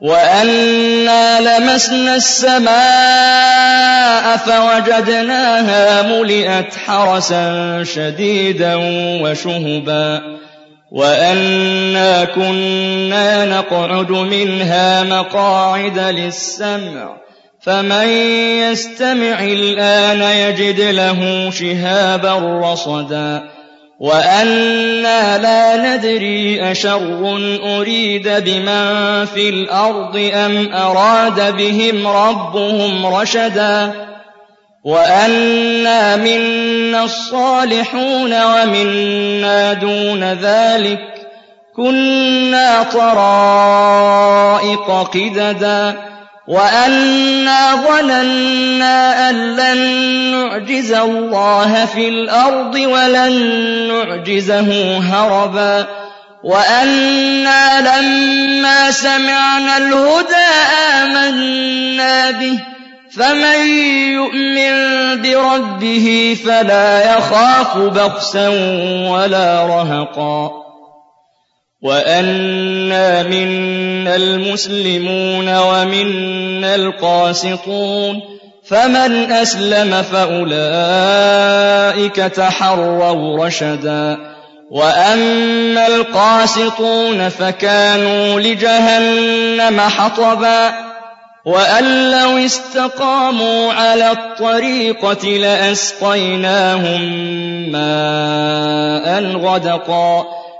وأنا لمسنا السماء فوجدناها ملئت حرسا شديدا وشهبا وأنا كنا نقعد منها مقاعد للسمع فمن يستمع الآن يجد له شهابا رصدا وأنا لا ندري أشر أريد بمن في الأرض أم أراد بهم ربهم رشدا وأنا منا الصالحون ومنا دون ذلك كنا طرائق قددا وأنا ظننا أن لن نعجز الله في الأرض ولن نعجزه هربا وأنا لما سمعنا الهدى آمنا به فمن يؤمن بربه فلا يخاف بخسا ولا رهقا وأنا منا المسلمون ومنا القاسطون فمن أسلم فأولئك تحروا رشدا وأما القاسطون فكانوا لجهنم حطبا وأن لو استقاموا على الطريقة لأسقيناهم ماء غدقا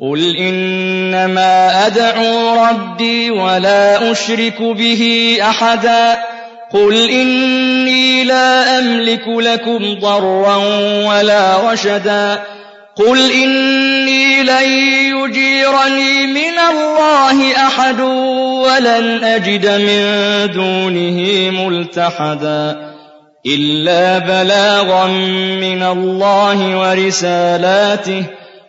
قل إنما أدعو ربي ولا أشرك به أحدا قل إني لا أملك لكم ضرا ولا رشدا قل إني لن يجيرني من الله أحد ولن أجد من دونه ملتحدا إلا بلاغا من الله ورسالاته